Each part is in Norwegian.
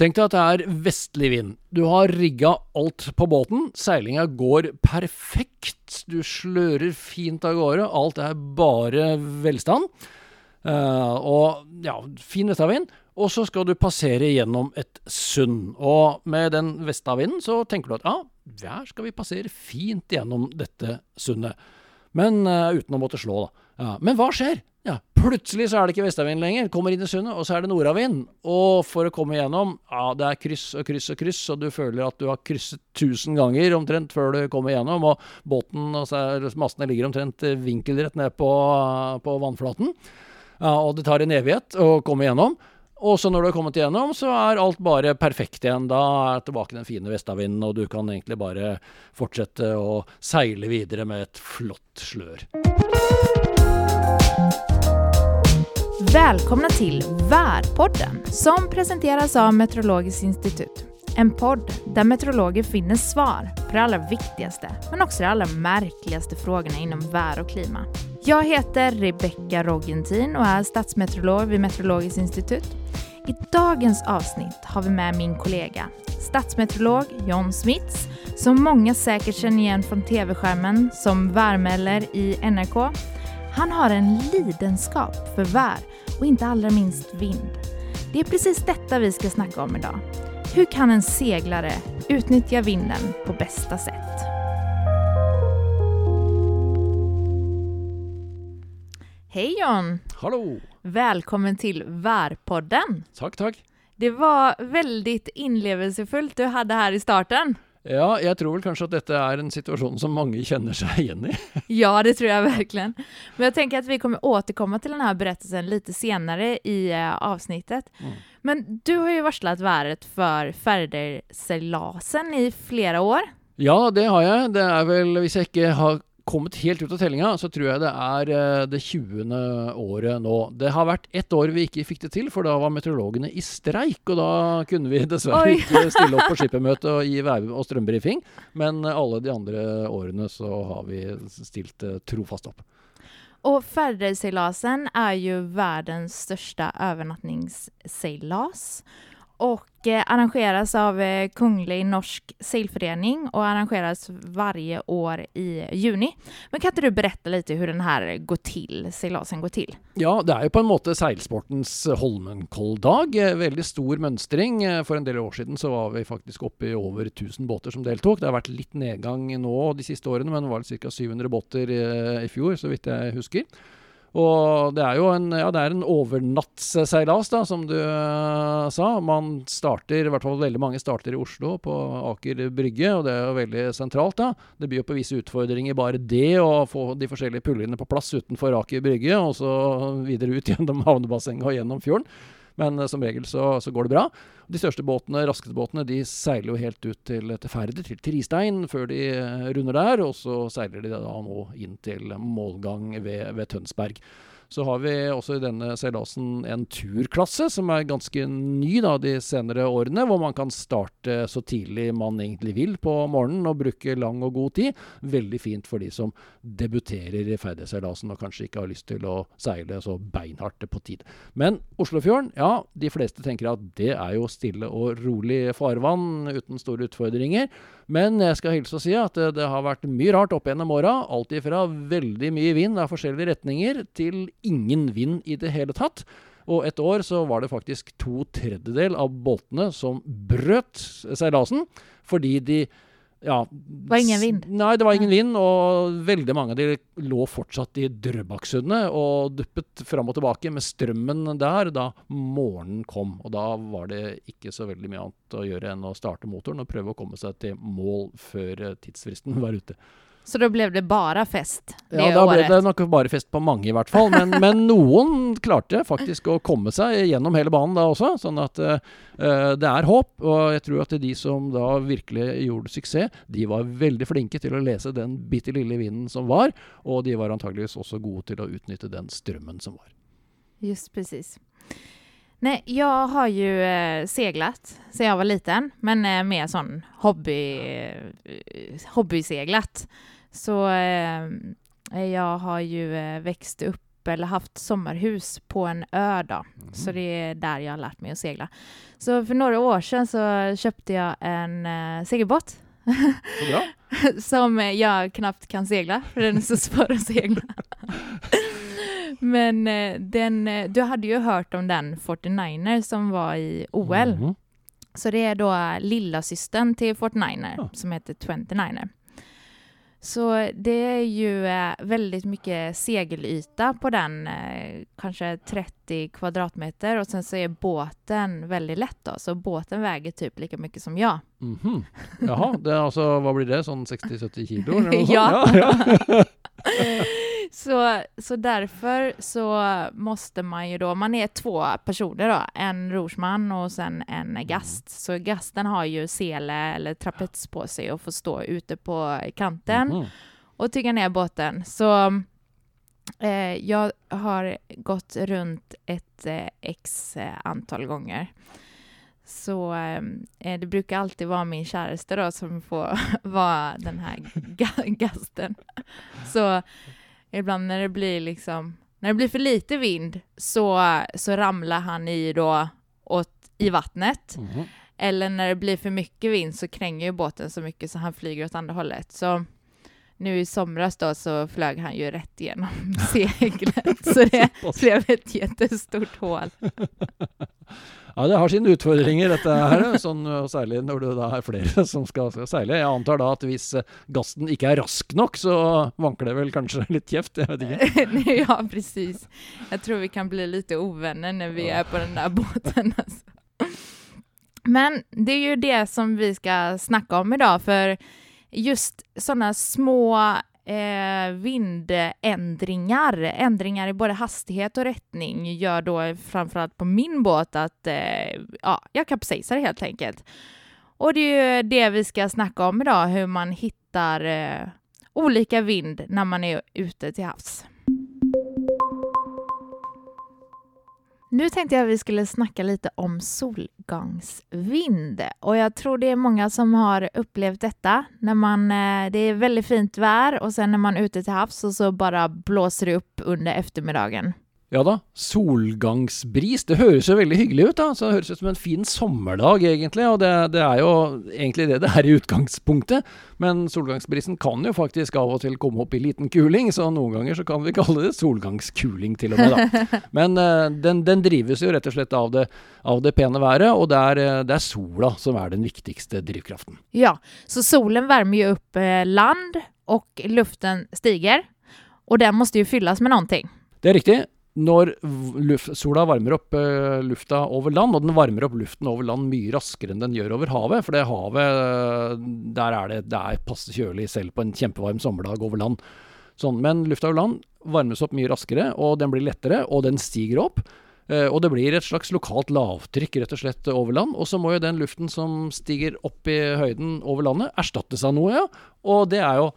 Tenk deg at det er vestlig vind. Du har rigga alt på båten. Seilinga går perfekt. Du slører fint av gårde. Alt er bare velstand. Uh, og ja, fin vestavind. Og så skal du passere gjennom et sund. Og med den vestavinden så tenker du at ja, her skal vi passere fint gjennom dette sundet. Men uh, uten å måtte slå, da. Ja, men hva skjer? Ja, plutselig så er det ikke vestavind lenger. Kommer inn i sundet, og så er det nordavind. Og for å komme igjennom, ja, det er kryss og kryss og kryss, og du føler at du har krysset tusen ganger omtrent før du kommer igjennom, og båten og så er, mastene ligger omtrent vinkelrett ned på, på vannflaten. Ja, og det tar en evighet å komme igjennom. Og så når du har kommet igjennom, så er alt bare perfekt igjen. Da er tilbake den fine vestavinden, og du kan egentlig bare fortsette å seile videre med et flott slør. Välkomna till Värpodden som presenteras av Meteorologiskt institutt. En podd där meteorologer finner svar på de allra viktigaste men också de allra märkligaste frågorna inom vär och klima. Jag heter Rebecka Roggentin och är statsmeteorolog vid Meteorologiskt institutt. I dagens avsnitt har vi med min kollega, statsmeteorolog John Smits, som många säkert känner igen från tv-skärmen som värmeller i NRK. Han har en lidenskap för vär och inte allra minst vind. Det är precis detta vi ska snacka om idag. Hur kan en seglare utnyttja vinden på bästa sätt? Hej John! Hallå! Välkommen till Värpodden! Tack, tack! Det var väldigt inlevelsefullt du hade här i starten. Ja, jeg tror vel kanskje at dette er en situasjon som mange kjenner seg igjen i. ja, det tror jeg virkelig. Men jeg tenker at vi kommer återkomme til denne berettelsen litt senere i uh, avsnittet. Mm. Men du har jo varslet været for ferderseilasen i flere år. Ja, det har jeg. Det er vel, hvis jeg ikke har kommet helt ut av tellinga, så tror jeg det er eh, det 20. året nå. Det har vært ett år vi ikke fikk det til, for da var meteorologene i streik. Og da kunne vi dessverre ikke stille opp på skippermøte og gi vær- og strømbrifing. Men alle de andre årene så har vi stilt eh, trofast opp. Og Færderseilasen er jo verdens største overnattingsseilas och eh, arrangeras av eh, Kunglig Norsk Seilforening och arrangeras varje år i juni. Men kan ikke du berette litt hvordan den här går till, seilasen går til? Ja, det er jo på en måte seilsportens Holmenkolldag. Eh, veldig stor mønstring. For en del år siden så var vi faktisk oppe i over 1000 båter som deltok. Det har vært litt nedgang nå de siste årene, men det var ca. 700 båter i fjor, så vidt jeg husker. Og det er jo en, ja, en overnattsseilas, da, som du uh, sa. Man starter, i hvert fall veldig mange starter i Oslo, på Aker Brygge, og det er jo veldig sentralt. da. Det byr på visse utfordringer bare det å få de forskjellige pullene på plass utenfor Aker Brygge, og så videre ut gjennom havnebassenget og gjennom fjorden. Men uh, som regel så, så, går det bra. De største båtene, raskeste båtene de seiler jo helt ut til, til til Tristein, før de uh, runder der. Og så seiler de da nå inn til målgang ved, ved Tønsberg. Så har vi også i denne seilasen en turklasse som er ganske ny da, de senere årene, hvor man kan starte så tidlig man egentlig vil på morgenen og bruke lang og god tid. Veldig fint for de som debuterer i ferdigseilasen og kanskje ikke har lyst til å seile så beinhardt på tid. Men Oslofjorden, ja, de fleste tenker at det er jo stille og rolig farvann uten store utfordringer. Men jeg skal hilse å si at det, det har vært mye rart opp gjennom åra. Alt ifra veldig mye vind av forskjellige retninger til ingen vind i det hele tatt. Og et år så var det faktisk to tredjedel av boltene som brøt seilasen fordi de ja, det var ingen vind? Nei, det var ingen vind. Og veldig mange av de lå fortsatt i Drøbaksundet og duppet fram og tilbake med strømmen der da morgenen kom. Og da var det ikke så veldig mye annet å gjøre enn å starte motoren og prøve å komme seg til mål før tidsfristen var ute. Så da ble det bare fest det ja, da ble det nok bare fest på mange, i hvert fall. Men, men, noen klarte faktisk å komme seg gjennom hele banen da også. Sånn at uh, det er håp. Og jeg tror at de som da virkelig gjorde suksess, de var veldig flinke til å lese den bitte lille vinden som var. Og de var antageligvis også gode til å utnytte den strømmen som var. Just precis. Nej, jag har ju eh, seglat sedan jag var liten, men eh, mer sån hobby, eh, hobbyseglat. Så eh, jag har ju eh, växt upp eller haft sommarhus på en ö då. Mhm. Så det är där jag har lärt mig att segla. Så för några år sedan så köpte jag en eh, segelbåt som jag knappt kan segla, för den är så svår att segla. Men eh, den, eh, du hade ju hört om den 49er som var i OL. Mhm. Så det är då lilla systern till 49er Ja. som heter 29er. Så det är ju eh, väldigt mycket segelyta på den, eh, kanske 30 kvadratmeter och sen så är båten väldigt lätt då, så båten väger typ lika mycket som jag. Mhm. Jaha, det altså, hva blir det? Sånn 60-70 kilo? Noe? Ja. ja. Så, så därför så måste man ju då, man är två personer då, en rorsman och sen en gast. Så gasten har ju sele eller trapets på sig och får stå ute på kanten Mhm. och tygga ner båten. Så eh, jag har gått runt ett eh, x eh, antal gånger. Så eh, det brukar alltid vara min kjæreste da, som får vara den här ga- gasten. Så ibland när det blir liksom, när det blir för lite vind så, så ramlar han i då åt, i vattnet. Mm. Eller när det blir för mycket vind så kränger ju båten så mycket så han flyger åt andra hållet. Så nu i somras då så flög han ju rätt igenom seglet. Så det blev ett jättestort hål. Ja, det har sine utfordringer, dette her. Sånn, særlig når det er flere som skal, seile. Jeg antar da at hvis gassen ikke er rask nok, så vanker det vel kanskje litt kjeft. Jeg vet ikke. ja, precis. Jeg tror vi kan bli litt uvenner når vi er på den der båten. Altså. Men det er jo det som vi skal snakke om i dag, för just sådana små eh, vindändringar, ändringar i både hastighet och rättning gör då framförallt på min båt att eh, ja, jag kapsejsar helt enkelt. Och det är ju det vi ska snacka om idag, hur man hittar eh, olika vind när man är ute till havs. Nu tänkte jag att vi skulle snacka lite om solgångsvind. Och jag tror det är många som har upplevt detta. När man, eh, det är väldigt fint väder och sen när man är ute till havs och så bara blåser det upp under eftermiddagen. Ja da, solgangsbris. Det høres jo veldig hyggelig ut, da. Så det høres ut som en fin sommerdag, egentlig. Og det, det er jo egentlig det det er i utgangspunktet. Men solgangsbrisen kan jo faktisk av og til komme opp i liten kuling, så noen ganger så kan vi kalle det solgangskuling til og med, da. Men eh, den, den drives jo rett og slett av det, av det pene været, og det er, eh, det er sola som er den viktigste drivkraften. Ja, så solen varmer jo upp eh, land og luften stiger. Og den må jo fylles med någonting. Det er riktig. Når luft, sola varmer opp uh, lufta over land, og den varmer opp luften over land mye raskere enn den gjør over havet, for det havet, eh, der er det, det passe kjølig selv på en kjempevarm sommerdag over land. Sånn, men lufta over land varmes opp mye raskere, og den blir lettere, og den stiger opp. Uh, og det blir et slags lokalt lavtrykk rett og slett over land. Og så må jo den luften som stiger opp i høyden over landet, erstattes av noe, ja. Og det er jo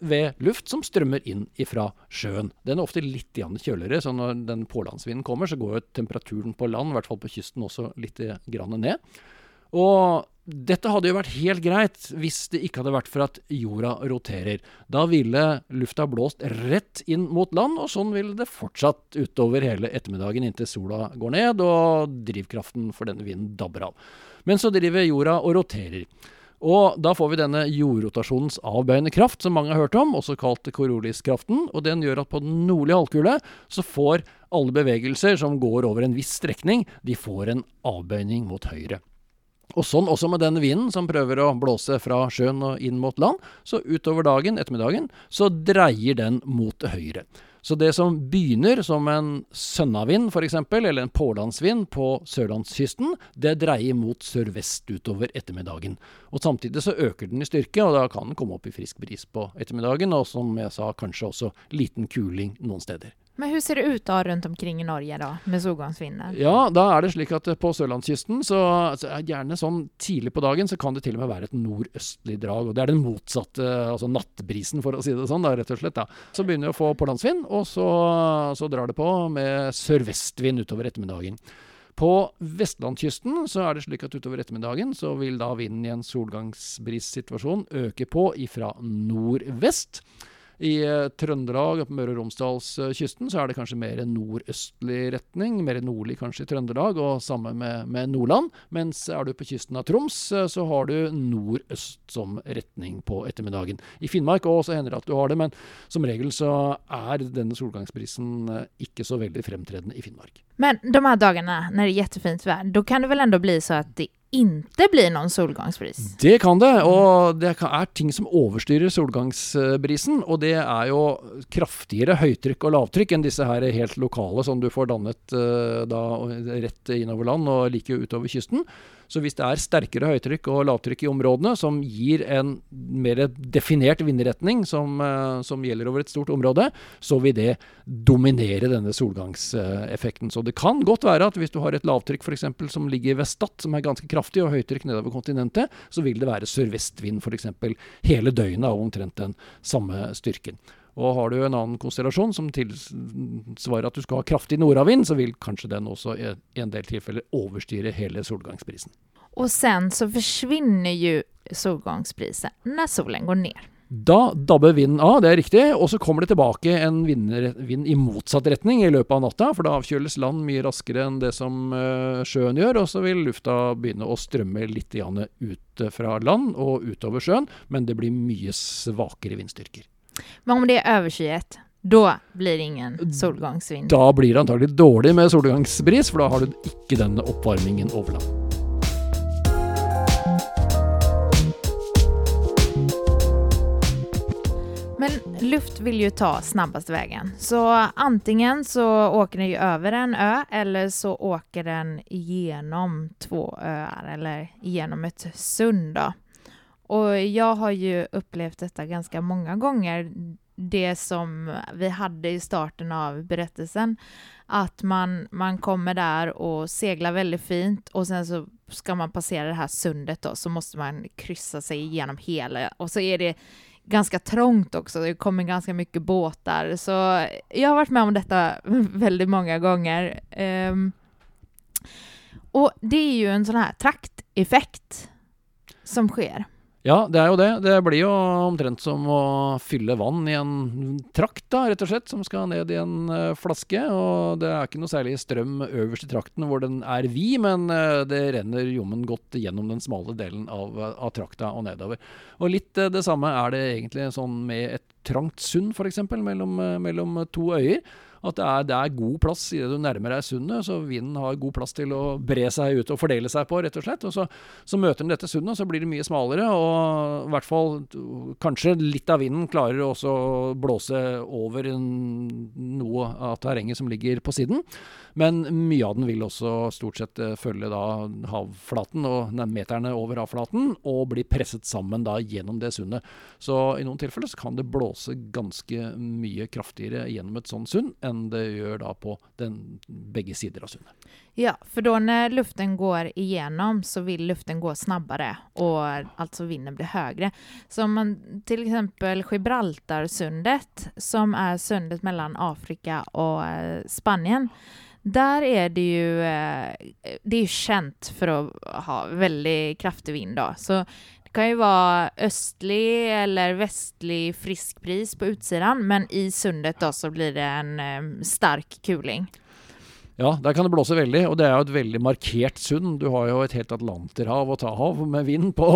ved luft som strømmer inn ifra sjøen. Den er ofte litt kjøligere, så når den pålandsvinden kommer, så går jo temperaturen på land, i hvert fall på kysten, også litt ned. Og dette hadde jo vært helt greit hvis det ikke hadde vært for at jorda roterer. Da ville lufta blåst rett inn mot land, og sånn ville det fortsatt utover hele ettermiddagen inntil sola går ned og drivkraften for denne vinden dabber av. Men så driver jorda og roterer. Og da får vi denne jordrotasjonens avbøyende kraft, som mange har hørt om, også kalt koroliskraften. Og den gjør at på den nordlige halvkule så får alle bevegelser som går over en viss strekning, de får en avbøyning mot høyre. Og sånn også med denne vinden som prøver å blåse fra sjøen og inn mot land. Så utover dagen, ettermiddagen, så dreier den mot høyre. Så det som begynner som en sønnavind f.eks., eller en pålandsvind på sørlandskysten, det dreier mot sørvest utover ettermiddagen. Og samtidig så øker den i styrke, og da kan den komme opp i frisk bris på ettermiddagen, og som jeg sa, kanskje også liten kuling noen steder. Men hvordan ser det ut da rundt omkring i Norge da, med solgangsvinden? Ja, da er det slik at på sørlandskysten, så, så er gjerne sånn tidlig på dagen, så kan det til og med være et nordøstlig drag. Og det er den motsatte, altså nattbrisen, for å si det sånn, da, rett og slett. da. Så begynner vi å få pålandsvind, og så, så drar det på med sørvestvind utover ettermiddagen. På vestlandskysten så er det slik at utover ettermiddagen så vil da vinden i en solgangsbrissituasjon øke på ifra nordvest. I eh, Trøndelag og på Møre og Romsdalskysten så er det kanskje mer nordøstlig retning. Mer nordlig kanskje i Trøndelag, og samme med, med Nordland. Mens er du på kysten av Troms, eh, så har du nordøst som retning på ettermiddagen. I Finnmark òg hender det at du har det, men som regel så er denne solgangsprisen eh, ikke så veldig fremtredende i Finnmark. Men de her dagene når det er kjempefint vær, da kan det vel enda bli så at det inte blir noen solgangsbris? Det kan det, og det er ting som overstyrer solgangsbrisen. Og det er jo kraftigere høytrykk og lavtrykk enn disse her helt lokale som du får dannet uh, da rett innover land og like utover kysten. Så hvis det er sterkere høytrykk og lavtrykk i områdene som gir en mer definert vindretning som, uh, som gjelder over et stort område, så vil det dominere denne solgangseffekten. Så det kan godt være at hvis du har et lavtrykk f.eks. som ligger ved Stad, som er ganske kraftig, og høytrykk nedover kontinentet, så vil det være sørvestvind f.eks. hele døgnet av omtrent den samme styrken. Og har du en annen konstellasjon som tilsvarer at du skal ha kraftig nordavind, så vil kanskje den også i en del tilfeller overstyre hele solgangsprisen. Og sen så forsvinner jo solgangsprisen når solen går ned. Da dabber vinden av, det er riktig, og så kommer det tilbake en vind i motsatt retning i løpet av natta, for da avkjøles land mye raskere enn det som uh, sjøen gjør, og så vil lufta begynne å strømme litt ut fra land og utover sjøen, men det blir mye svakere vindstyrker. Men om det er overskyet, da blir det ingen solgangsvind? Da blir det antagelig dårlig med solgangsbris, for da har du ikke denne oppvarmingen over land. Men luft vil jo ta snabbest veien. Så antingen så åker den over en ø, eller så åker den gjennom to øer, eller gjennom et sund. da. Og jeg har jo opplevd dette ganske mange ganger. Det som vi hadde i starten av berettelsen. At man, man kommer der og segler veldig fint, og sen så skal man passere det her sundet, da, så må man krysse seg gjennom hele. Og så er det ganske trångt også. Det kommer ganske mye båter. Så jeg har vært med om dette veldig mange ganger. Um, og det er jo en sånn her trakteffekt som skjer. Ja, det er jo det. Det blir jo omtrent som å fylle vann i en trakt, da, rett og slett, som skal ned i en uh, flaske. Og det er ikke noe særlig strøm øverst i trakten hvor den er vid, men uh, det renner jommen godt gjennom den smale delen av, av trakta og nedover. Og litt uh, det samme er det egentlig sånn med et trangt sund, f.eks., mellom, mellom to øyer at det er, det er god plass idet du nærmer deg sundet, så vinden har god plass til å bre seg ut og fordele seg på, rett og slett. Og så, så møter den dette sundet, og så blir det mye smalere, og i hvert fall kanskje litt av vinden klarer også å blåse over noe av terrenget som ligger på siden. Men mye av den vil også stort sett eh, følge da havflaten og meterne over havflaten, og bli presset sammen da gjennom det sundet. Så i noen tilfeller så kan det blåse ganske mye kraftigere gjennom et sånt sund enn det gjør da på den, begge sider av sundet. Ja, for da når luften går igjennom, så vil luften gå snabbere, og altså vinden blir høyere. Så om man f.eks. Gibraltarsundet, som er sundet mellom Afrika og eh, Spania der er det jo eh, Det er jo kjent for å ha veldig kraftig vind, da. Så det kan jo være østlig eller vestlig frisk pris på utsiden, men i sundet da så blir det en um, sterk kuling. Ja, der kan det blåse veldig, og det er jo et veldig markert sund. Du har jo et helt Atlanterhav å ta av med vind på,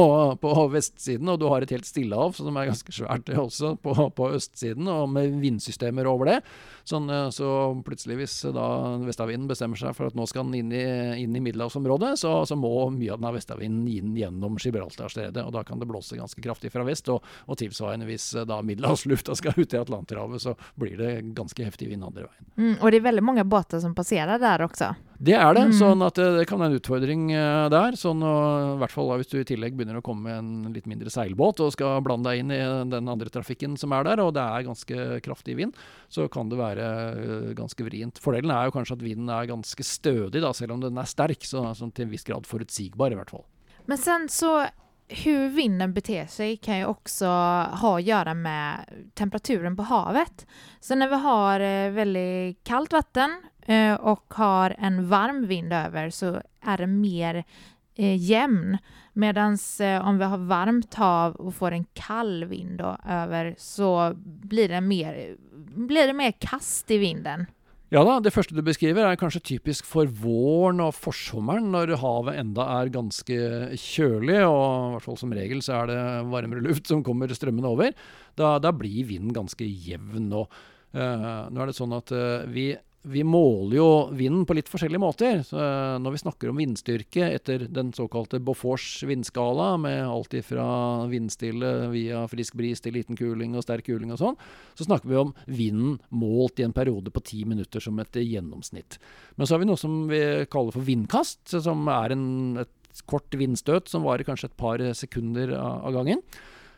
på, vestsiden, og du har et helt Stillehav som er ganske svært også på, på østsiden, og med vindsystemer over det. Sånn, eh, så plutselig, hvis da vestavinden bestemmer seg for at nå skal den inn i, i middelhavsområdet, så, så, må mye av den vestavinden inn gjennom Gibraltarstredet, og da kan det blåse ganske kraftig fra vest. Og, og tilsvarende hvis eh, da middelhavslufta skal ut i Atlanterhavet, så blir det ganske heftig vind andre veien. Mm, og det er veldig mange båter som passerer der også? Det er det. Mm. sånn at det, det kan være en utfordring uh, der. sånn og, I hvert fall hvis du i tillegg begynner å komme med en litt mindre seilbåt og skal blande deg inn i den andre trafikken som er der, og det er ganske kraftig vind, så kan det være uh, ganske vrient. Fordelen er jo kanskje at vinden er ganske stødig, da, selv om den er sterk. Så, sånn til en viss grad forutsigbar, i hvert fall. Men sen så hur vinden beter seg kan jo også ha å gjøre med temperaturen på havet. Så når vi har eh, veldig kaldt vann eh, og har en varm vind over så er det mer eh, jämn. Medan eh, om vi har varmt hav och får en kall vind då, över så blir det, mer, blir det mer kast i vinden. Ja da, det første du beskriver er kanskje typisk for våren og forsommeren, når havet enda er ganske kjølig, og i hvert fall som regel så er det varmere luft som kommer strømmende over. Da, da blir vinden ganske jevn. Og, uh, nå er det sånn at uh, vi vi måler jo vinden på litt forskjellige måter. Så eh, når vi snakker om vindstyrke etter den såkalte Bofors vindskala, med alt fra vindstille via frisk bris til liten kuling og sterk kuling og sånn, så snakker vi om vinden målt i en periode på ti minutter som et gjennomsnitt. Men så har vi noe som vi kaller for vindkast, som er en, et kort vindstøt som varer kanskje et par sekunder av gangen.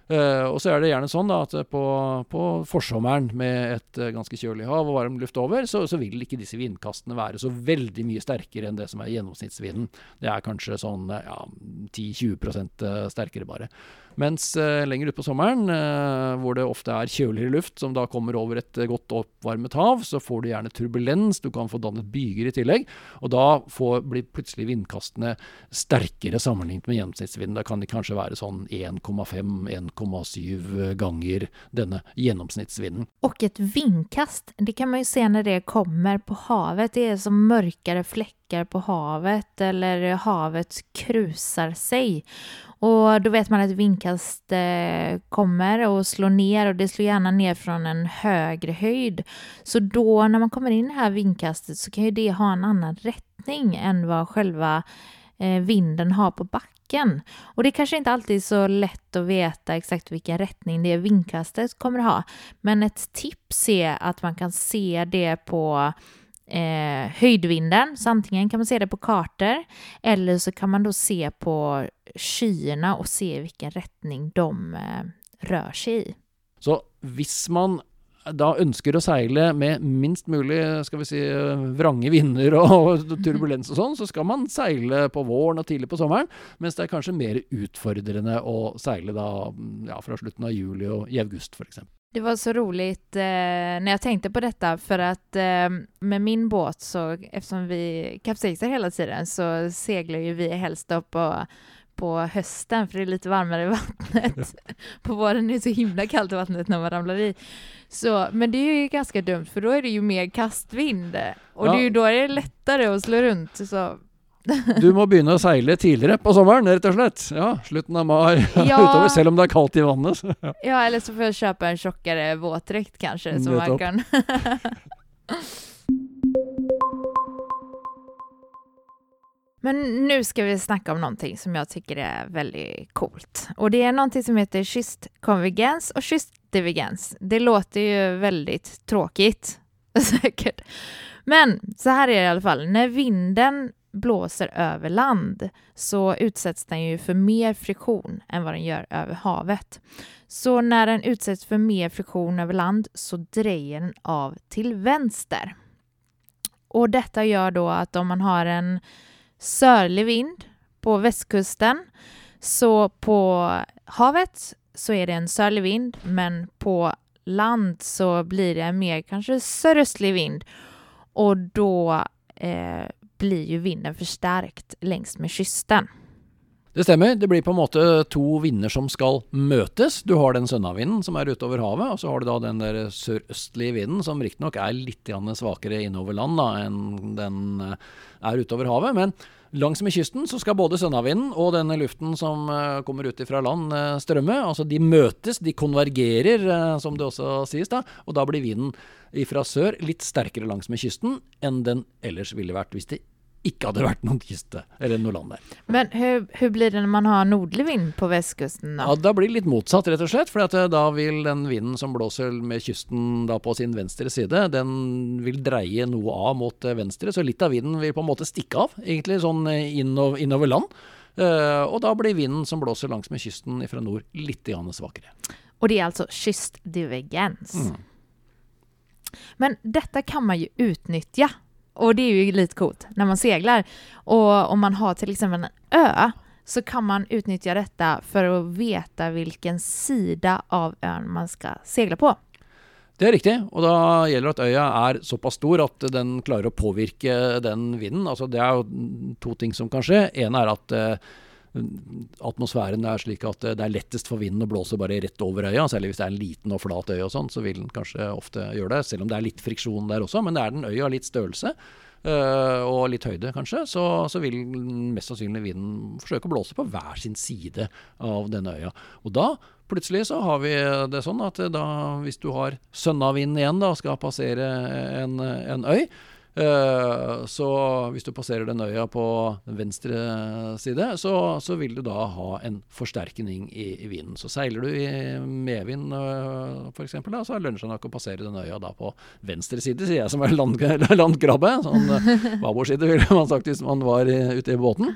Uh, og så er det gjerne sånn da, at på, på forsommeren med et uh, ganske kjølig hav og varm luft over, så, så, vil ikke disse vindkastene være så veldig mye sterkere enn det som er gjennomsnittsvinden. Det er kanskje sånn ja, 10-20% sterkere bare. Mens uh, lenger utpå sommeren, uh, hvor det ofte er kjøligere luft, som da kommer over et uh, godt oppvarmet hav, så får du gjerne turbulens, du kan få dannet byger i tillegg. Og da får, blir plutselig vindkastene sterkere sammenlignet med gjennomsnittsvinden. Da kan de kanskje være sånn 1,5-1,7 ganger denne gjennomsnittsvinden. Og et vindkast, det kan man jo se når det kommer på havet. Det er som mørkere flekker på havet, eller havet kruser seg. Och då vet man att vindkast eh, kommer och slår ner och det slår gärna ner från en högre höjd. Så då när man kommer in i det här vindkastet så kan ju det ha en annan rättning än vad själva eh, vinden har på backen. Och det kanske inte alltid är så lätt att veta exakt vilken rättning det vindkastet kommer å ha. Men ett tips är att man kan se det på eh, höjdvinden. Så antingen kan man se det på kartor eller så kan man då se på skyarna och se vilken retning de eh, rör seg i. Så hvis man da ønsker å seile med minst mulig skal vi si, vrange vinder og turbulens og sånn, så skal man seile på våren og tidlig på sommeren. Mens det er kanskje mer utfordrende å seile ja, fra slutten av juli og i august f.eks. Det var så roligt eh, när jag tänkte på detta för att eh, med min båt så eftersom vi kapsejsar hela tiden så seglar ju vi helst upp på, på hösten för det är lite varmare i vattnet. på våren är det så himla kallt i vattnet när man ramlar i. Så, men det är ju ganska dumt för då är det ju mer kastvind och ja. det är ju då det är lättare att slå runt. Så Du må begynne å seile tidligere på sommeren, rett og slett. Ja, Slutten av mai ja. utover, selv om det er kaldt i vannet. Ja. ja, eller så får jeg kjøpe en tjokkere våtdräkt kanskje, så man kan Men nå skal vi snakke om noe som jeg syns er veldig coolt. Og det er noe som heter kystkonvergens og kystdivergens. Det låter jo veldig tråkigt, sikkert. Men så her er det i alle fall. Når vinden blåser över land så utsätts den ju för mer friktion än vad den gör över havet. Så när den utsätts för mer friktion över land så drejer den av till vänster. Och detta gör då att om man har en sörlig vind på västkusten så på havet så är det en sörlig vind men på land så blir det en mer kanske söröstlig vind och då eh, blir ju vinden förstärkt längs med kysten. Det stemmer. Det blir på en måte to vinder som skal møtes. Du har den sønnavinden som er utover havet, og så har du da den der sørøstlige vinden som riktignok er litt svakere innover land da, enn den eh, er utover havet. Men langs med kysten så skal både sønnavinden og denne luften som eh, kommer ut fra land eh, strømme. Altså de møtes, de konvergerer, som det også sies da. Og da blir vinden fra sør litt sterkere langs med kysten enn den ellers ville vært hvis det ikke hadde vært noen kyste eller noe land der. Men hvordan blir det når man har nordlig vind på vestkysten? Da? Ja, da blir det litt motsatt, rett og slett. For eh, da vil den vinden som blåser med kysten da på sin venstre side, den vil dreie noe av mot eh, venstre. Så litt av vinden vil på en måte stikke av, egentlig sånn eh, innover, land. Og da blir vinden som blåser langs med kysten fra nord, litt svakere. Og det er altså kystdivergens. Mm. Men dette kan man jo utnyttje och det är ju lite coolt när man seglar. Och om man har till exempel en ö så kan man utnyttja detta för att veta vilken sida av ön man ska segla på. Det er riktig, og da gjelder det at øya er såpass stor at den klarer å påvirke den vinden. Altså Det er jo to ting som kan skje. En er at eh, atmosfæren er slik at det er lettest for vinden å blåse bare rett over øya. Særlig hvis det er en liten og flat øy og sånn, så vil den kanskje ofte gjøre det. Selv om det er litt friksjon der også. Men er den øya litt størrelse. Uh, og litt høyde, kanskje, så, så, vil mest sannsynlig vinden forsøke å blåse på hver sin side av denne øya. Og da plutselig så har vi det sånn at da, hvis du har sønnavinden igjen da, skal passere en, en øy, så hvis du passerer den øya på venstre side, så, så vil du da ha en forsterkning i, i vinden. Så seiler du i medvind uh, f.eks., så lønner det seg nok å passere den øya da på venstre side, sier jeg som er land, landkrabbe. Sånn uh, babordside ville man sagt hvis man var ute i båten.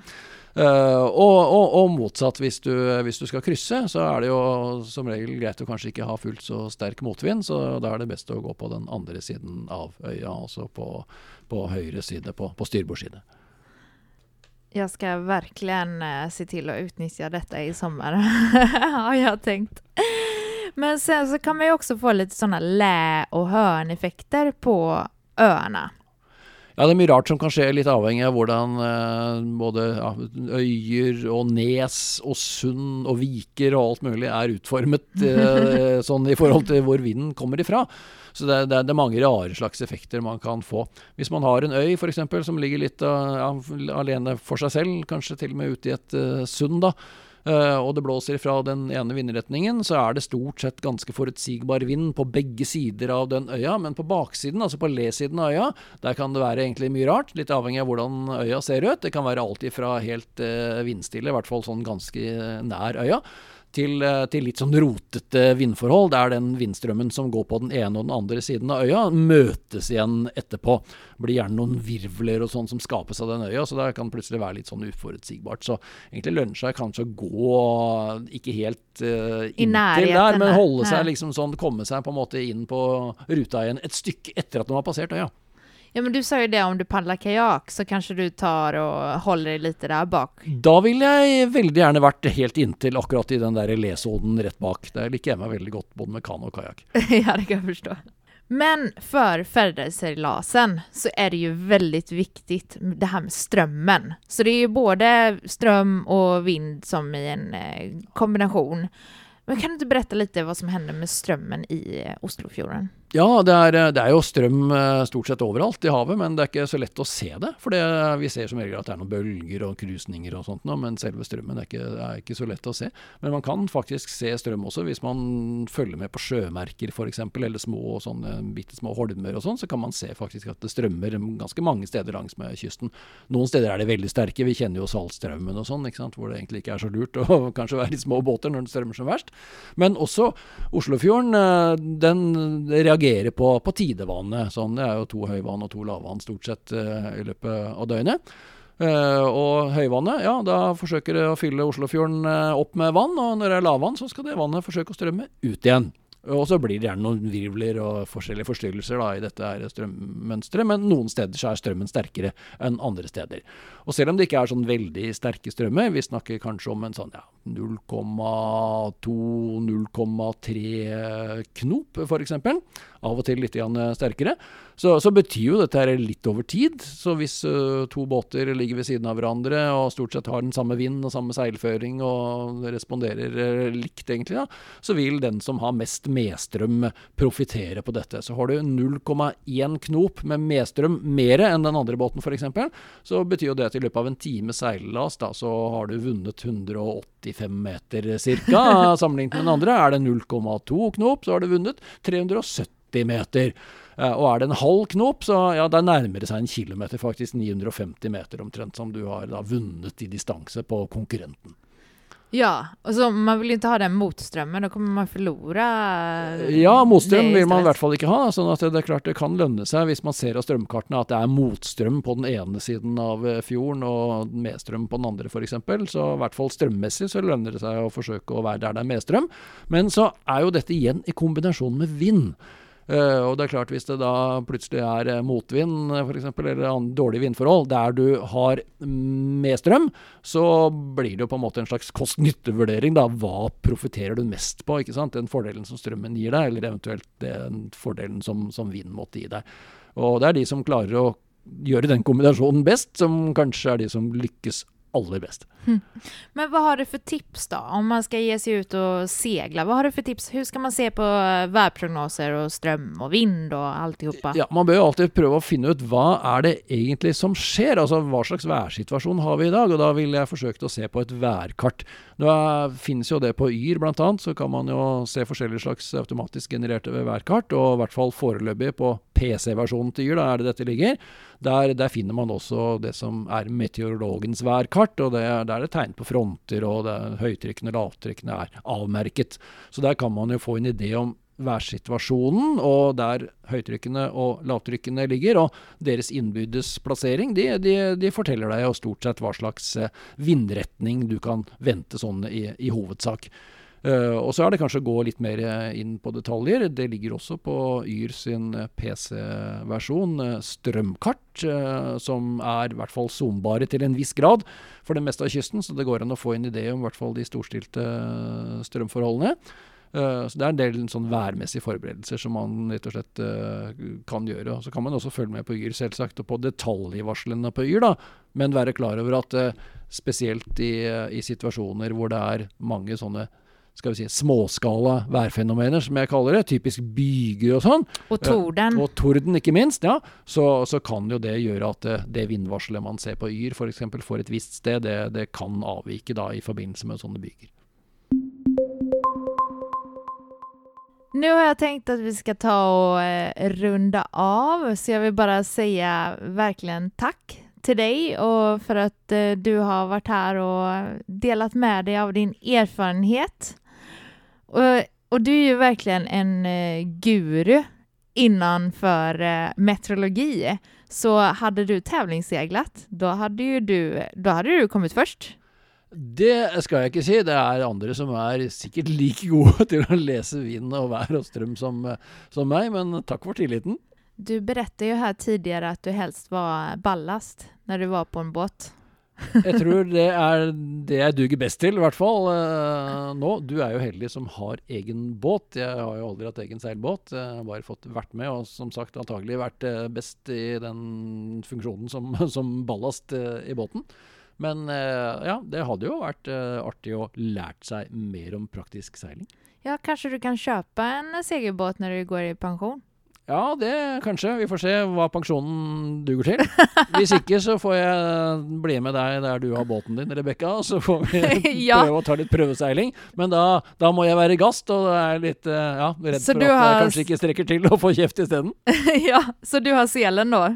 Uh, og, og, og, motsatt, hvis du, hvis du, skal krysse, så er det jo som regel greit å kanskje ikke ha fullt så sterk motvind, så da er det best å gå på den andre siden av øya, altså på, på høyre side, på, på styrbord. Jeg skal virkelig uh, se til å utnytte dette i sommer, har jeg tenkt. Men sen så kan man jo også få litt sånne læ- og hørneffekter på øene. Ja, det er mye rart som kan skje, litt avhengig av hvordan eh, både ja, øyer og nes og sund og viker og alt mulig er utformet eh, sånn i forhold til hvor vinden kommer ifra. Så det, det, det, er mange rare slags effekter man kan få. Hvis man har en øy f.eks. som ligger litt uh, alene for seg selv, kanskje til og med ute i et uh, sund, da, og det blåser fra den ene vindretningen, så er det stort sett ganske forutsigbar vind på begge sider av den øya. Men på baksiden, altså på le-siden av øya, der kan det være egentlig mye rart. Litt avhengig av hvordan øya ser ut. Det kan være alltid fra helt uh, vindstille, i hvert fall sånn ganske nær øya til, eh, til, litt sånn rotete vindforhold, der den vindstrømmen som går på den ene og den andre siden av øya, møtes igjen etterpå. Det blir gjerne noen virvler og sånn som skapes av den øya, så det kan plutselig være litt sånn uforutsigbart. Så egentlig lønner seg kanskje å gå ikke helt uh, inntil der, men holde seg liksom sånn, komme seg på en måte inn på ruta igjen et stykke etter at de har passert øya. Ja, men du sa jo det om du padler kajakk, så kanskje du tar og holder deg litt der bak? Da ville jeg veldig gjerne vært helt inntil akkurat i den der lesodden rett bak. Der liker jeg meg veldig godt både med kano og kajakk. ja, det kan jeg forstå. Men for Færderseilasen så er det jo veldig viktig det her med strømmen. Så det er jo både strøm og vind som i en eh, kombinasjon. Men kan du ikke berette litt hva som hender med strømmen i eh, Oslofjorden? Ja, det er, det er, jo strøm eh, stort sett overalt i havet, men det er ikke så lett å se det. For vi ser som regel at det er noen bølger og krusninger og sånt, men selve strømmen er ikke, er ikke, så lett å se. Men man kan faktisk se strøm også hvis man følger med på sjømerker f.eks., eller små sånne bitte små holmer og sånn, så kan man se faktisk at det strømmer ganske mange steder langs med kysten. Noen steder er det veldig sterke, vi kjenner jo Saltstraumen og sånn, hvor det egentlig ikke er så lurt å kanskje være i små båter når det strømmer som verst. Men også Oslofjorden, eh, den reagerer reagere på, på tidevannet. Sånn, det er jo to høyvann og to lavvann stort sett uh, i løpet av døgnet. Uh, og høyvannet, ja, da forsøker det å fylle Oslofjorden uh, opp med vann. Og når det er lavvann, så skal det vannet forsøke å strømme ut igjen. Og så blir det gjerne noen virvler og forskjellige forstyrrelser da, i dette strømmønsteret, men noen steder så er strømmen sterkere enn andre steder. Og selv om det ikke er sånn veldig sterke strømmer, vi snakker kanskje om en sånn ja, 0,2-0,3 knop f.eks., av og til litt sterkere, så, så, betyr jo dette her litt over tid. Så hvis uh, to båter ligger ved siden av hverandre og stort sett har den samme vind og samme seilføring og responderer uh, likt, egentlig, da, så vil den som har mest medstrøm, profitere på dette. Så har du 0,1 knop med medstrøm mer enn den andre båten, f.eks., så betyr jo det at i løpet av en time seillas, da, så har du vunnet 185 meter ca. sammenlignet med den andre. Er det 0,2 knop, så har du vunnet 370 meter. Eh, og er det en halv knop, så ja, det nærmer det seg en kilometer, faktisk 950 meter omtrent, som du har da vunnet i distanse på konkurrenten. Ja, altså man vil ikke ha den motstrømmen, da kommer man forlore Ja, motstrøm vil man i hvert fall ikke ha. sånn at det er klart det kan lønne seg hvis man ser av strømkartene at det er motstrøm på den ene siden av eh, fjorden og medstrøm på den andre f.eks. Så i hvert fall strømmessig så lønner det seg å forsøke å være der det er medstrøm. Men så er jo dette igjen i kombinasjon med vind. Uh, og det er klart Hvis det da plutselig er uh, motvind eksempel, eller dårlige vindforhold der du har med strøm, så blir det jo på en måte en slags kost-nytte-vurdering. Hva profitterer du mest på? ikke sant? Den fordelen som strømmen gir deg, eller eventuelt den fordelen som, som vind måtte gi deg. Og det er de som klarer å gjøre den kombinasjonen best, som kanskje er de som lykkes aller best. Men hva har du for tips da, Om man skal ge seg ut og segle, hva har du for tips? Hvordan skal man se på værprognoser og strøm og vind og alltihopa? Ja, man bør jo alltid prøve å finne ut hva er det egentlig som skjer? Altså hva slags værsituasjon har vi i dag? Og da vil jeg forsøke å se på et værkart. Nå finnes jo det på Yr bl.a., så kan man jo se forskjellige slags automatisk genererte værkart. Og i hvert fall foreløpig på PC-versjonen til Yr, da er det dette ligger. Der, der, finner man også det som er meteorologens værkart. og det er det tegn på fronter, og høytrykkene og lavtrykkene er avmerket. Så der kan man jo få en idé om værsituasjonen, og der høytrykkene og lavtrykkene ligger, og deres innbyrdes plassering, de, de, de, forteller deg jo stort sett hva slags eh, vindretning du kan vente sånn i, i hovedsak. Uh, og så er det kanskje å gå litt mer eh, inn på detaljer. Det ligger også på Yr sin eh, PC-versjon strømkart, som er i hvert fall zoombare til en viss grad for det meste av kysten. Så det går an å få en idé om i hvert fall de storstilte strømforholdene. så det er en del sånn værmessige forberedelser som man rett og slett kan gjøre. Så kan man også følge med på Yr, selvsagt, og på detaljvarslene på Yr, da. Men være klar over at spesielt i, i situasjoner hvor det er mange sånne skal vi si, småskala værfenomener, som jeg kaller det. Typisk byger og sånn. Og torden. og torden, ikke minst. ja. Så, så, kan jo det gjøre at det, det vindvarselet man ser på Yr f.eks. For, for et visst sted, det, det, kan avvike da i forbindelse med sånne byger. Nå har jeg tenkt at vi skal ta og eh, runde av, så jeg vil bare si virkelig takk til deg, og for at eh, du har vært her og delt med deg av din erfarenhet. Och, och du är ju verkligen en eh, guru innanför eh, meteorologi. Så hade du tävlingsseglat, då hade ju du, då hade du kommit først. Det skal jeg ikke si. Det er andre som er sikkert like gode til å lese vind og vær og strøm som, som meg, men takk for tilliten. Du berättade jo her tidligere at du helst var ballast når du var på en båt jeg tror det er det jeg duger best til, i hvert fall uh, nå. Du er jo heldig som har egen båt. Jeg har jo aldri hatt egen seilbåt. Jeg har bare fått vært med, og som sagt antagelig vært uh, best i den funksjonen som, som ballast uh, i båten. Men ja, det hadde jo vært artig å lært seg mer om praktisk seiling. Ja, kanskje du kan kjøpe en seilbåt når du går i pensjon? Ja, det kanskje. Vi får se hva pensjonen duger til. Hvis ikke så får jeg bli med deg der du har båten din, Rebekka. Så får vi ja. prøve å ta litt prøveseiling. Men da, da, må jeg være gast, og er litt eh, ja, redd så for at har... jeg kanskje ikke strekker til å få kjeft isteden. ja, så du har selen da?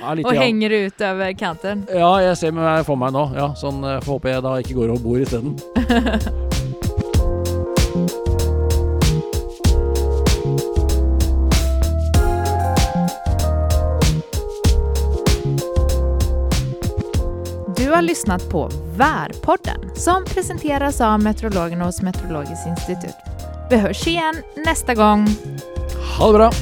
Ja, litt, og henger ut over kanten? Ja, jeg ser meg for meg nå. Ja, sånn får håpe jeg da ikke går over bord isteden. har lyssnat på Värpodden som presenteras av meteorologerna hos Meteorologiskt institut. Vi hörs igen nästa gång. Ha det bra!